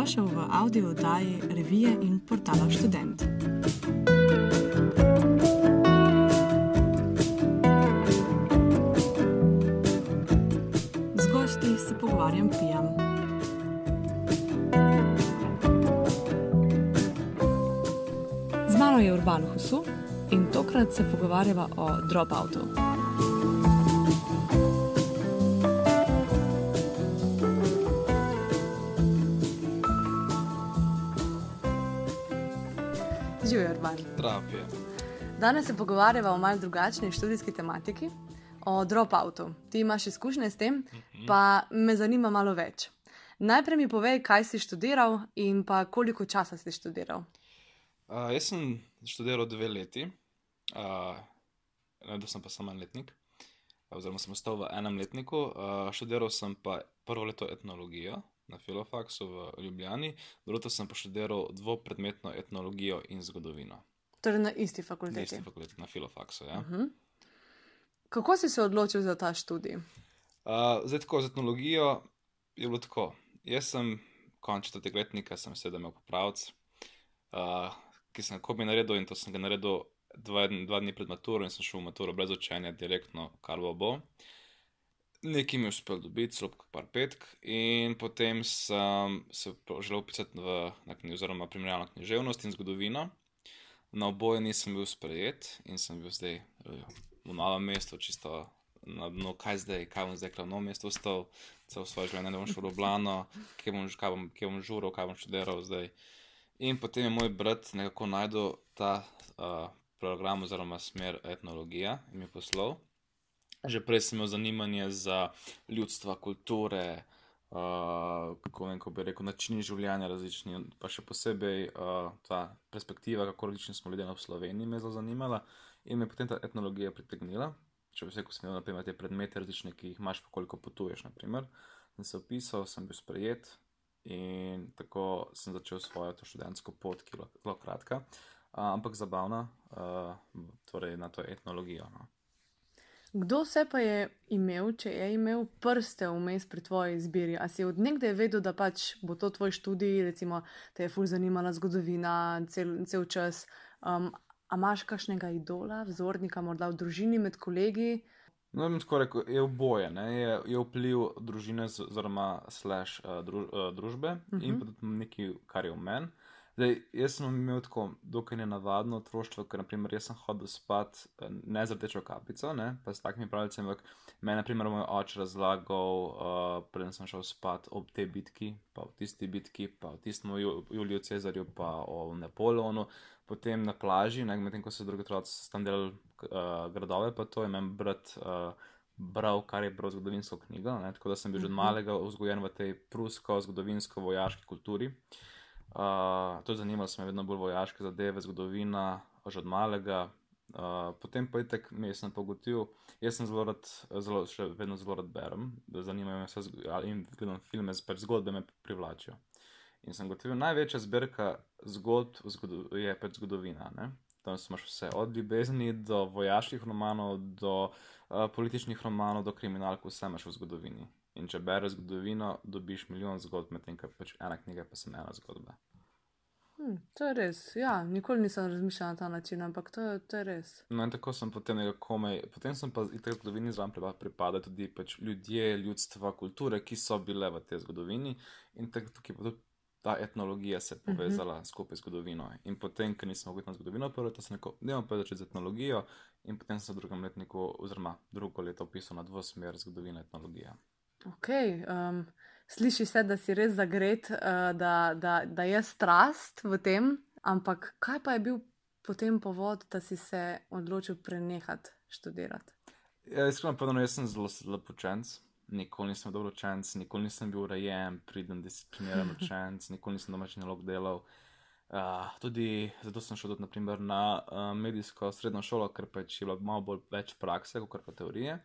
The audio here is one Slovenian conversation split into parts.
Dobrodošel v audio oddaji revije in portala Student. Z gosti se pogovarjam pijan. Z mano je Urban Husu in tokrat se pogovarjava o dropoutu. Živijo, Urban. Trapje. Danes se pogovarjava o malce drugačni študijski tematiki, o dropoutu. Ti imaš izkušnje s tem, pa me zanima malo več. Najprej mi povej, kaj si študiral in pa koliko časa si študiral. Uh, jaz sem študiral dve leti, uh, naredil sem pa samo en letnik, oziroma sem ostal v enem letniku. Uh, študiral sem pa prvo leto etnologijo na Filofaksu v Ljubljani, drugo sem pa študiral dvopredmetno etnologijo in zgodovino. Torej na isti Na fakulteti. isti fakulteti, na Filofaksu. Ja. Uh -huh. Kako si se odločil za ta študij? Uh, zdaj, tako z etnologijo je bilo tako. Jaz sem končal četrtega letnika, sem sedel imel popravc, uh, ki sem kobi naredil in to sem ga naredil dva, dva dni pred maturo in sem šel v maturo brez učenja, direktno, kar bo bo. Nekaj mi je uspel dobiti, celo par petk, in potem sem se želel pisati v, knjigo, oziroma primerjalno književnost in zgodovino. Na oboje nisem bil sprejet in sem bil zdaj eh, v novem mestu, čisto na dnu, kaj zdaj, kaj bom zdaj, kaj v novem mestu ostal, celo svoje življenje, da bom šel v Ljubljano, kje bom, bom, bom žural, kaj bom študiral zdaj. In potem je moj brat nekako najdel ta uh, program oziroma smer etnologija in mi poslal. Že prej sem imel zanimanje za ljudstva, kulture, uh, kako, vem, bi rekel, načini življenja različni, pa še posebej uh, ta perspektiva, kako različni smo ljudje v Sloveniji, me je zelo zanimala in me potem ta etnologija pritegnila. Če bi se, ko sem imel naprimer, te predmete različne, ki jih imaš, pa koliko potuješ, naprimer, sem se opisal, sem bil sprejet in tako sem začel svojo to študentsko pot, ki je zelo kratka, uh, ampak zabavna, uh, torej na to etnologijo. No. Kdo vse pa je imel, če je imel prste vmes pri tvoji izbiri? A si od nekdaj vedel, da pač bo to tvoj študij, recimo te je fur zanimala zgodovina cel, cel čas? Um, a imaš kakšnega idola, vzornika, morda v družini med kolegi? No, bom tako rekel, je oboje, ne? je, je vpliv družine, oziroma slash uh, dru, uh, družbe uh -huh. in pa tudi nekaj, kar je v meni. Zdaj, jaz sem imel tako dokaj nenavadno otroštvo, ker naprimer jaz sem hodil spat eh, ne z rdečo kapico, ne, pa s takimi pravljicami, ampak meni naprimer moj oče razlagal, uh, preden sem šel spat ob tej bitki, pa o tisti bitki, pa o tistem Ju- Juliju Cezarju, pa o Napoleonu, potem na plaži, ne, medtem ko so drugi otroci tam delali uh, gradove, pa to je meni brat. Uh, Bral, kar je bral zgodovinsko knjigo, ne, tako da sem bil že od malega vzgojen v tej prusko-zgodovinsko-vojaški kulturi. Uh, to je zanimalo, sem vedno bolj vojaške zadeve, zgodovina, že od malega. Uh, potem pa je tek, mi sem pa ugotovil, jaz sem zelo rad, zelo, še vedno zelo rad berem, zanimajo me vse in gledam filme, pač zgodbe me privlačijo. In sem ugotovil, največja zbirka zgodb v zgodo- je pač zgodovina. Ne? Tam imaš vse, od ljubezni do vojaških romanov, do uh, političnih romanov, do kriminalk, vse imaš v zgodovini. In če bereš zgodovino, dobiš milijon zgodb, medtem ko pač ena knjiga pa sem ena zgodba. Hm, to je res. Ja, nikoli nisem razmišljala na ta način, ampak to, to je res. No, in tako sem potem nekako komaj, potem sem pa iz te zgodovine zraven pripa- pripada tudi pač ljudje, ljudstva, kulture, ki so bile v tej zgodovini in tako tukaj pa tudi ta etnologija se je povezala uh -huh. skupaj z zgodovino. In potem, ker nisem mogel na zgodovino, prvo sem rekel, da imam pa začeti z etnologijo in potem sem v drugem letniku, oziroma drugo leto opisal na dvosmer zgodovina etnologija. Ok, um, sliši se, da si res zagret, uh, da, da, da je strast v tem, ampak kaj pa je bil potem povod, da si se odločil prenehati študirati? Ja, iskreno povedano, jaz sem zelo slab učenec. Nikoli nisem bil dober učenec, nikoli nisem bil urejen, priden, discipliniran učenec, nikoli nisem domači nalog delal. Uh, tudi zato sem šel tudi, naprimer, na uh, medijsko srednjo šolo, ker pač je bilo malo bolj več prakse, kot pa teorije.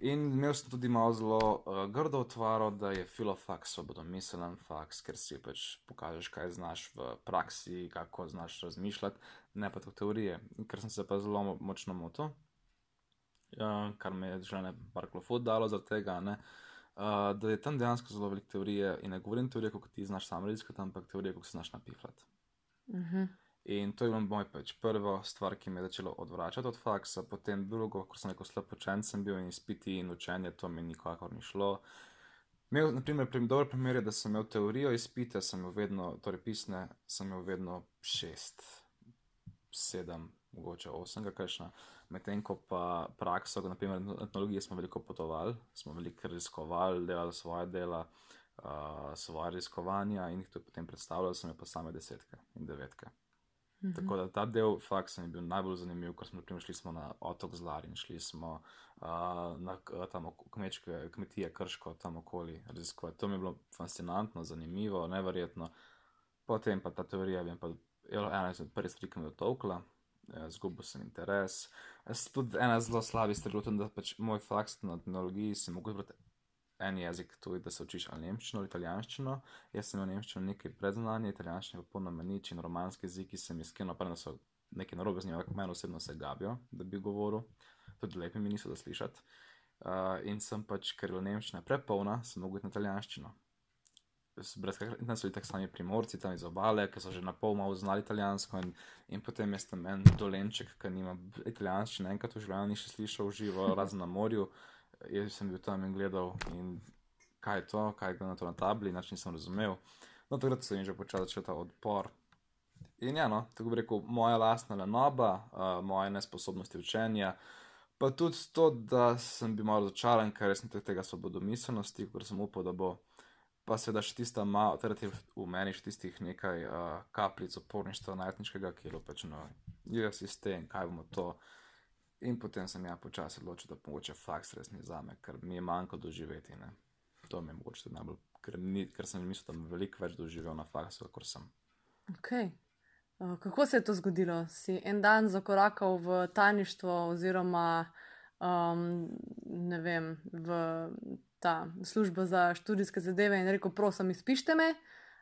In imel sem tudi malo zelo uh, grdo otvaro, da je filofaks svobodomiselen faks, ker si pač pokažeš, kaj znaš v praksi, kako znaš razmišljati, ne pa to teorije. Ker sem se pa zelo mo- močno motil, uh, kar me je žene Barklofut dalo za tega, ne. Uh, da je tam dejansko zelo veliko teorije in ne govorim teorije, kot ti znaš sam raziskati, ampak teorije, kot se znaš napifljati. Uh -huh. In to je bilo moj pač prva stvar, ki me je začela odvračati od faksa, potem drugo, ko sem rekel, slab učen sem bil in izpiti in učenje, to mi nikakor ni šlo. Imel, naprimer, prim, dober primer je, da sem imel teorijo izpite, sem imel vedno, torej pisne, sem imel vedno šest, sedem, mogoče osem, kakšna. Medtem ko pa prakso, naprimer na etnologiji, smo veliko potovali, smo veliko raziskovali, delali svoje dela, uh, svoje raziskovanja in jih tudi potem predstavljali, sem pa same desetke in devetke. Tako da ta del faksa mi je bil najbolj zanimiv, ker smo naprimer šli smo na otok Zlar in šli smo uh, na tam kmečke kmetije Krško, tam okoli raziskovati. To mi je bilo fascinantno, zanimivo, neverjetno. Potem pa ta teorija, vem pa, je ena izmed prvih stvari, ki me je dotolkla. Ja, zgubil sem interes. Tudi ena zelo slaba stvar je, da pač moj faks na tehnologiji si mogel brati en jezik, je, da se učiš ali nemščino ali italijanščino. Jaz sem imel nemščino nekaj predznanje, italijanščino pa popolnoma nič in romanski jeziki se mi skino, pa da so nekaj narobe z njim, ampak meni osebno se gabijo, da bi govoril, tudi lepi mi niso da slišati. Uh, in sem pač, ker je nemščina prepolna, sem mogel na italijanščino brez in so bili tako sami primorci tam iz obale, ki so že na pol malo znali italijansko. In, in potem jaz tam en dolenček, ki nima italijanščine, enkrat v življenju ni še slišal živo, razen na morju. Jaz sem bil tam in gledal, in kaj je to, kaj je to na tabli, inače nisem razumel. No, takrat sem že počel začeti ta odpor. In ja, no, tako bi rekel, moja lastna lenoba, uh, moje nesposobnosti učenja. Pa tudi to, da sem bil malo začaran, ker sem tega svobodomiselnosti, ker sem upal, da bo pa seveda še tista malo, torej v meni še tistih nekaj uh, kapljic oporništva najtniškega, ki je bilo pač no, je sistem, kaj bomo to. In potem sem ja počasi odločil, da mogoče faks res ni za me, ker mi je manjko doživeti. Ne? To mi je mogoče najbolj, ker, ni, ker sem mislil, da bom veliko več doživel na faksu, kot sem. Okay. Uh, kako se je to zgodilo? Si en dan zakorakal v tajništvo, oziroma um, ne vem, v ta služba za študijske zadeve in rekel, prosim, izpište me,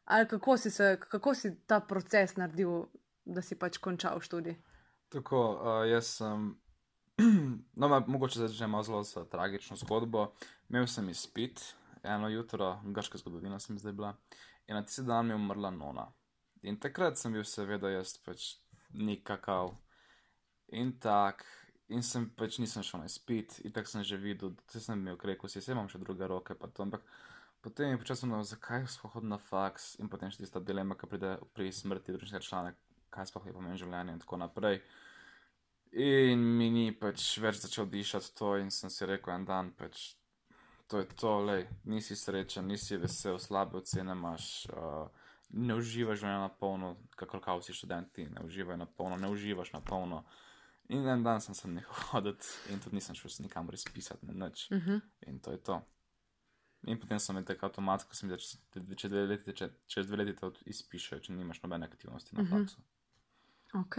ali kako si, se, kako si ta proces naredil, da si pač končal študij. Tako, uh, jaz sem, no, ma, mogoče začnemo zelo s tragično zgodbo. Imel sem izpit, eno jutro, grška zgodovina sem zdaj bila, in na tisti dan mi je umrla nona. In takrat sem bil, seveda, jaz pač nikakav. In tako, In sem pač nisem šel na spit, in tako sem že videl, da sem imel kreko, si imam še druge roke. Ampak potem je počasno, zakaj smo hodili na faks in potem še tista dilema, ki pride pri smrti družinskega člana, kaj sploh je pomen življenja in tako naprej. In mi ni pač več začel dišati to, in sem si rekel en dan, pač to je to, le, nisi srečen, nisi vesel, slabe ocene imaš. Uh, Ne uživaš na polno, kako kao si študenti, ne uživaš na polno, ne uživaš na polno. In en dan sem se nehal hoditi, in tudi nisem šel nikamor izpisati, ne več. Uh mhm. -huh. In to je to. In potem sem rekel, avtomatsko sem rekel, če, če dve leti, če, čez dve leti to izpišeš, če nimaš nobene aktivnosti na faksu. Uh -huh. Ok.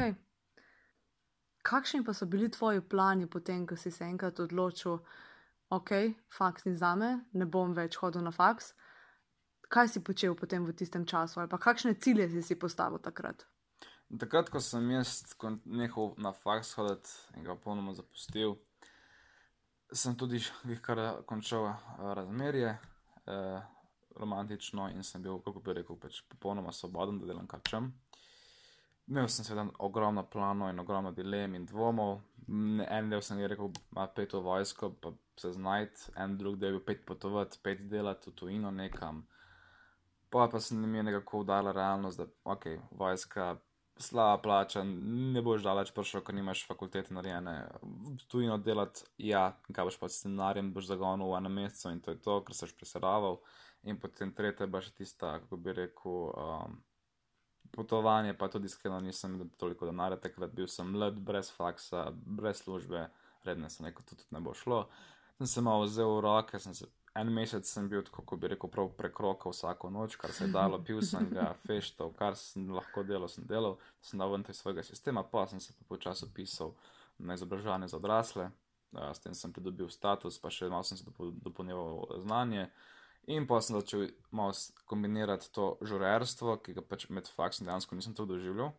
Kakšni pa so bili tvoji plani potem, ko si se enkrat odločil, ok, faks ni za me, ne bom več hodil na faks? Kaj si počel potem v tistem času, ali pa kakšne cilje si si postavil takrat? Takrat, ko sem jaz nehal na faks hoditi in ga popolnoma zapustil, sem tudi kar končal uh, razmerje, uh, romantično in sem bil, kako bi rekel, pač popolnoma svoboden, da delam kar čem. Imel sem seveda ogromno planov in ogromno dilem in dvomov. En del sem rekel, ima pet v vojsko, pa se znajti, en drug del je pet potovati, pet delati v tujino nekam. Pa pa sem jim nekako udarila realnost, da ok, vojska slaba plača, ne boš daleč prišel, ker nimaš fakultete narejene. Tujino delati, ja, kaj boš s scenarijem, boš zagonil v enem mesecu in to je to, ker seš preseraval. In potem tretja je še tista, kako bi rekel, um, potovanje, pa tudi iskreno nisem imel toliko denarja, takrat bil sem mlad, brez faksa, brez službe, redne sem rekel, tudi ne bo šlo. Sem se malo vzel v roke, sem se en mesec sem bil, kako bi rekel, prav prekrokal vsako noč, kar se je dalo, pil sem ga, feštov, kar sem lahko delal, sem delal, sem dal ven iz svojega sistema, pa sem se pa počasi pisal na izobraževanje za odrasle, s tem sem pridobil status, pa še malo sem se dopolnjeval znanje. In pa sem začel malo kombinirati to žurerstvo, ki ga pač med faksom dejansko nisem to doživljal,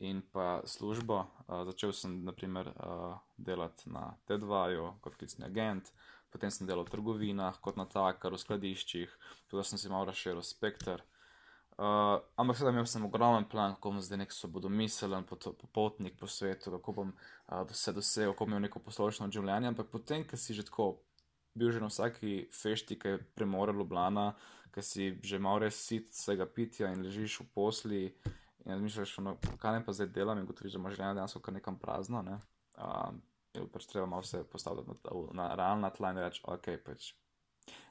in pa službo. Uh, začel sem, naprimer, uh, delati na T2, kot klicni agent, potem sem delal v trgovinah, kot natakar, v skladiščih, tudi sem si malo razširil spektr. Uh, ampak sedaj imel sem ogromen plan, kako bom zdaj nek svobodomiselen popotnik po svetu, kako bom uh, se dosegel, kako bom imel neko poslovno življenje. Ampak potem, ko si že tako bil že na vsaki fešti, ki je premora Ljubljana, ki si že malo res sit vsega pitja in ležiš v posli in razmišljaš, no, kaj ne pa zdaj delam in gotoviš, da imaš življenje dejansko kar nekam prazno. Ne? Je pač treba malo se postaviti na, na realna tla in reči, ok, pač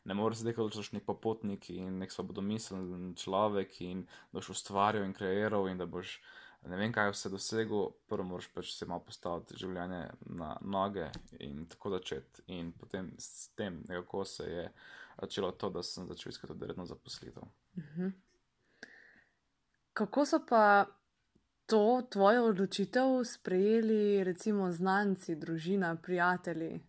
ne moreš zdaj, da si nek popotnik in nek svobodomisen človek in da boš ustvarjal in kreiral in da boš ne vem, kaj vse dosegel, prvo moraš pač se malo postaviti življenje na noge in tako začeti. In potem s tem nekako se je začelo to, da sem začel iskati redno zaposlitev. Uh mhm. -huh. Kako so pa to tvojo odločitev sprejeli, recimo, znanci, družina, prijatelji?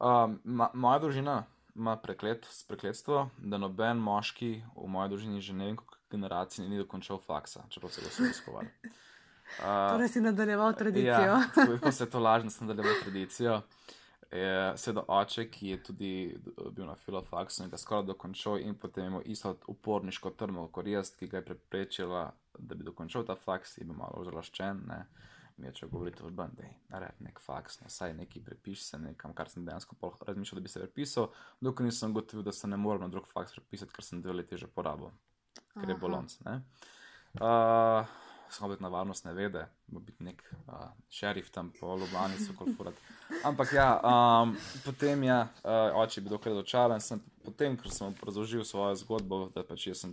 Um, ma, moja družina ima preklet, prekletstvo, da noben moški v moji družini že ne vem, koliko generacij ni dokončal faksa, čeprav se ga so iskovali. Uh, torej si nadaljeval tradicijo. Ja, tako se je to lažno, da sem nadaljeval tradicijo. Sedaj oče, ki je tudi bil na filofaksu in ga skoraj dokončal, in potem imel isto uporniško trmo kot jaz, ki ga je preprečila, da bi dokončal ta faks in bil malo zalaščen. Ne. Mi je če govoriti o bandi, naredi nek faks, no, saj neki prepiši se nekam, kar sem dejansko razmišljal, da bi se prepisal, dokler nisem gotovil, da se ne morem na drug faks prepisati, ker sem dve leti že porabil, ker je bolonc. Uh, Samo biti na varnost ne vede, bo biti nek uh, šerif tam po Ljubljani, so kot furat. Ampak ja, um, potem je ja, uh, oče bil dokaj dočaran, sem potem, ker sem razložil svojo zgodbo, da pač jaz sem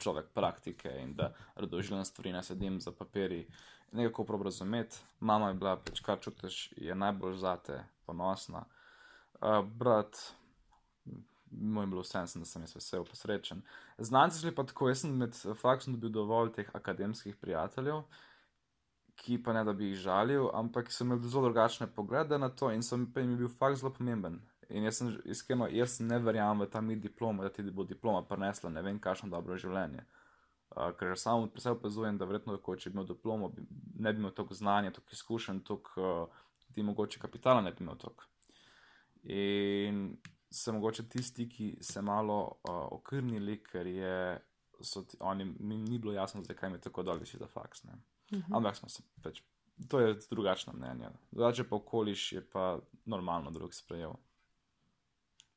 človek praktike in da radožilen stvari ne sedim za papiri nekako prav razumeti. Mama je bila, pač, kar čutiš, je najbolj zate, ponosna. Uh, brat, moj je bilo vse, da sem jaz vesel, posrečen. Znanci so pa tako, jaz sem med faksom dobil dovolj teh akademskih prijateljev, ki pa ne da bi jih žalil, ampak sem imel zelo drugačne poglede na to in sem pa jim bil faks zelo pomemben. In jaz sem iskreno, jaz ne verjamem v ta mi diploma, da ti bo diploma prinesla ne vem, kakšno dobro življenje. Uh, ker samo pri sebi opazujem, da verjetno, ko, če bi imel diplomo, bi, ne bi imel toliko znanja, toliko izkušenj, toliko uh, ti mogoče kapitala ne bi imel toliko. In se mogoče tisti, ki se malo uh, okrnili, ker je, ti, oni, mi ni bilo jasno, zakaj mi tako dolgo si za faks. Uh mhm. -huh. Ampak smo se pač, to je drugačno mnenje. Drugače pa okoliš je pa normalno drug sprejel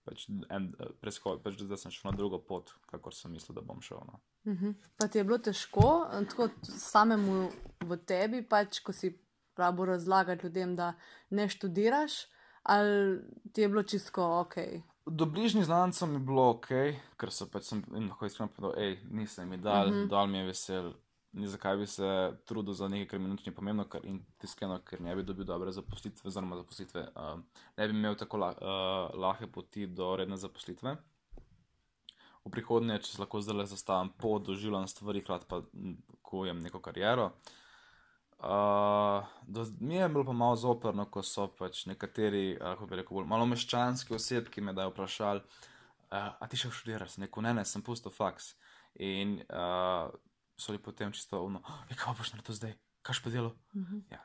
pač en preskok, pač da sem šel na drugo pot, kakor sem mislil, da bom šel. No. Uh mhm. -huh. Pa ti je bilo težko, tako samemu v tebi, pač, ko si pravi razlagati ljudem, da ne študiraš, ali ti je bilo čisto ok. Do bližnjih znancev je bilo ok, ker so pač sem jim lahko iskreno povedal, hej, nisem jim dal, mhm. -huh. dal mi je vesel, ni zakaj bi se trudil za nekaj, kar mi ni pomembno, ker, in tiskeno, ker ne bi dobil dobre zaposlitve, oziroma zaposlitve, uh, ne bi imel tako la, uh, lahke poti do redne zaposlitve. V prihodnje, če se lahko zdaj le zastavim po doživljanju stvari, hkrati pa kujem neko kariero. Uh, do, mi je bilo pa malo zoprno, ko so pač nekateri, kako bi rekel, malo meščanski oseb, ki me da vprašali, uh, a ti še študiraš, neko ne, ne, sem pusto faks. In uh, so li potem čisto ono, oh, kaj boš naredil zdaj, kaj pa delo. Uh mhm. -huh. ja.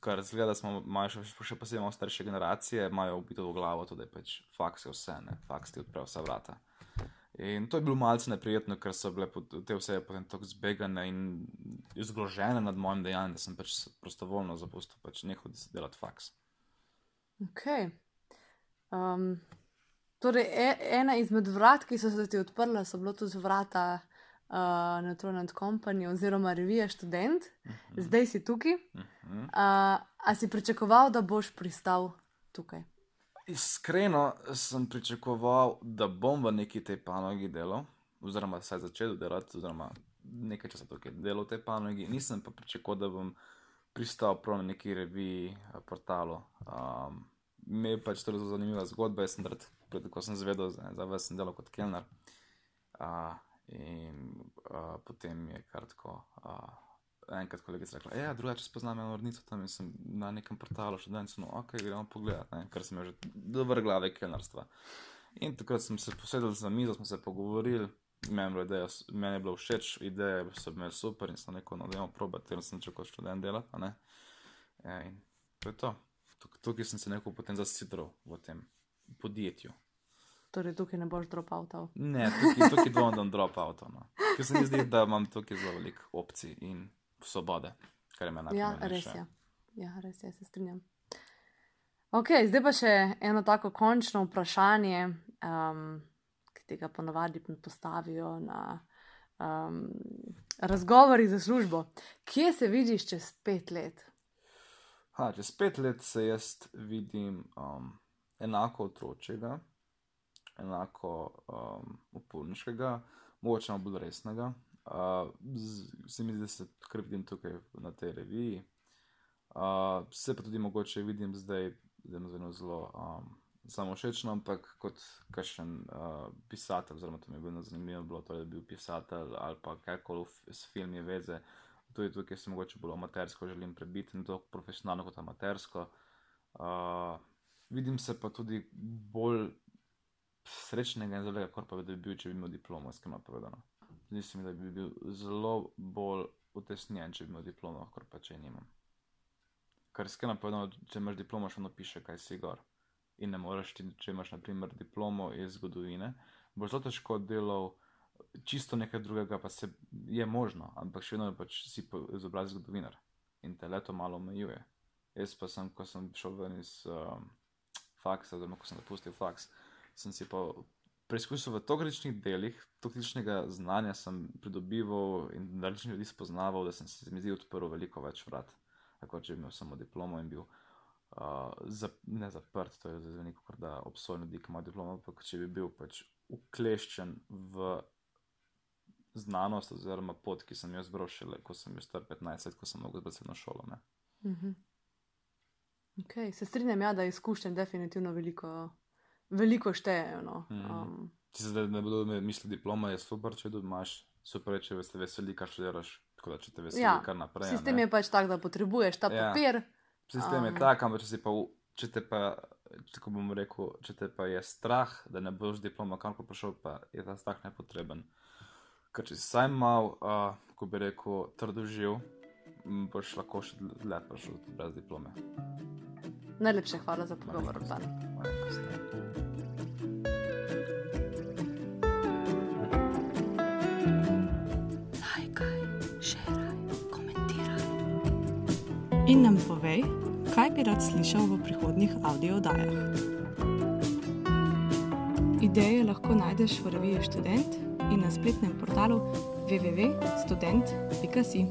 Kar zgleda, da smo še, še posebej starejše generacije, imajo ubito v glavo to, da je pač faks je vse, ne, faks ti odpre vsa vrata. In to je bilo malce neprijetno, ker so bile te vse potem tako zbegane in izgložene nad mojim dejanjem, da sem pač prostovoljno zapustil pač nehal delati faks. Ok. Um, torej, e, ena izmed vrat, ki so se ti odprla, so bilo tudi vrata uh, na Tronant Company oziroma revija Student, uh mhm. -huh. zdaj si tukaj. Uh -huh. uh, a si pričakoval, da boš pristal tukaj? Iskreno sem pričakoval, da bom v neki tej panogi delal, oziroma vsaj začel delati, oziroma nekaj časa tukaj delal v tej panogi. Nisem pa pričakoval, da bom pristal prav na neki reviji, portalu. Um, Me je pač to zelo zanimiva zgodba. Jaz sem pred, pred, ko sem zvedel, da sem delal kot kelner. Uh, In uh, potem je kar tako. Uh, enkrat kolegica rekla, ja, drugače spoznam eno vrnico tam in sem na nekem portalu še danes, no, ok, gremo pogledat, ne? ker sem že dober glave kelnarstva. In takrat sem se posedel za mizo, smo se pogovorili, meni je, meni je bilo všeč, ideje so bile super in sem rekel, no, da imamo probati, ker sem čakal študent delati, ne. Ja, in to je to. Tuk, tukaj sem se nekako potem zasidral v tem podjetju. Torej, tukaj ne boš dropoutov. Ne, tukaj, tukaj dvomim, da bom dropoutov. No. Ker se mi zdi, da imam tukaj zelo veliko opcij in svobode, kar je meni Ja, najpomembnejše. res je. Ja, res je, se strinjam. Ok, zdaj pa še eno tako končno vprašanje, um, ki tega ponavadi postavijo na um, razgovori za službo. Kje se vidiš čez pet let? Ha, čez pet let se jaz vidim um, enako otročjega, enako um, uporniškega, mogoče malo bolj resnega. Uh, se mi zdi, da se kar vidim tukaj na tej reviji. Uh, se pa tudi mogoče vidim zdaj, da je zelo, zelo um, samo všečno, ampak kot kakšen uh, pisatelj, oziroma to mi je bilo zanimivo, bilo to, da bi bil pisatelj ali pa karkoli v- s filmi veze. Tudi tukaj se mogoče bolj amatersko želim prebiti, ne tako profesionalno kot amatersko. Uh, vidim se pa tudi bolj srečnega in zelega, kot pa bi bil, če bi imel diplomo, iskreno povedano. Zdi se mi, da bi bil zelo bolj utesnjen, če bi imel diplomo, kot pa če je nimam. Ker iskreno povedano, če imaš diplomo, še ono piše, kaj si gor. In ne moreš ti, če imaš naprimer diplomo iz zgodovine, boš zelo težko delal čisto nekaj drugega, pa se je možno, ampak še vedno pač si po izobrazbi zgodovinar in te leto malo omejuje. Jaz pa sem, ko sem šel ven iz um, faksa, oziroma ko sem zapustil faks, sem si pa preizkusil v toliko delih, toliko znanja sem pridobival in različnih ljudi spoznaval, da sem se mi zdi odprl veliko več vrat, kot če bi imel samo diplomo in bil uh, zap, ne zaprt, to je zdaj neko, da obsojen ljudi, ki ima diplomo, ampak če bi bil pač ukleščen v znanost oziroma pot, ki sem jo zbral šele, ko sem bil star 15 let, ko sem mogel zbrati srednjo šolo. Ne. Mhm. Okay, se strinjam, ja, da izkušnje definitivno veliko, veliko štejejo. No. Mhm. Um, Če se zdaj ne bodo mislili, diploma je super, če jo imaš, super, če se veseli, kar študiraš, tako da če te veseli, Ja, kar naprej. sistem ne. je pač tak, da potrebuješ ta Ja. papir. Sistem je Um. tak, ampak če, si pa, če te pa, tako bom rekel, če te pa je strah, da ne boš diploma kamor prišel, pa je ta strah nepotreben. Ker če si saj mal, uh, ko bi rekel, trdoživ, m, boš lahko še dlje prišel brez diplome. Najlepša hvala za pogovor, Urban. Lajkaj, šeraj, komentiraj. In nam povej, kaj bi rad slišal v prihodnjih audio oddajah. Ideje lahko najdeš v reviji Student in na spletnem portalu www.student.si.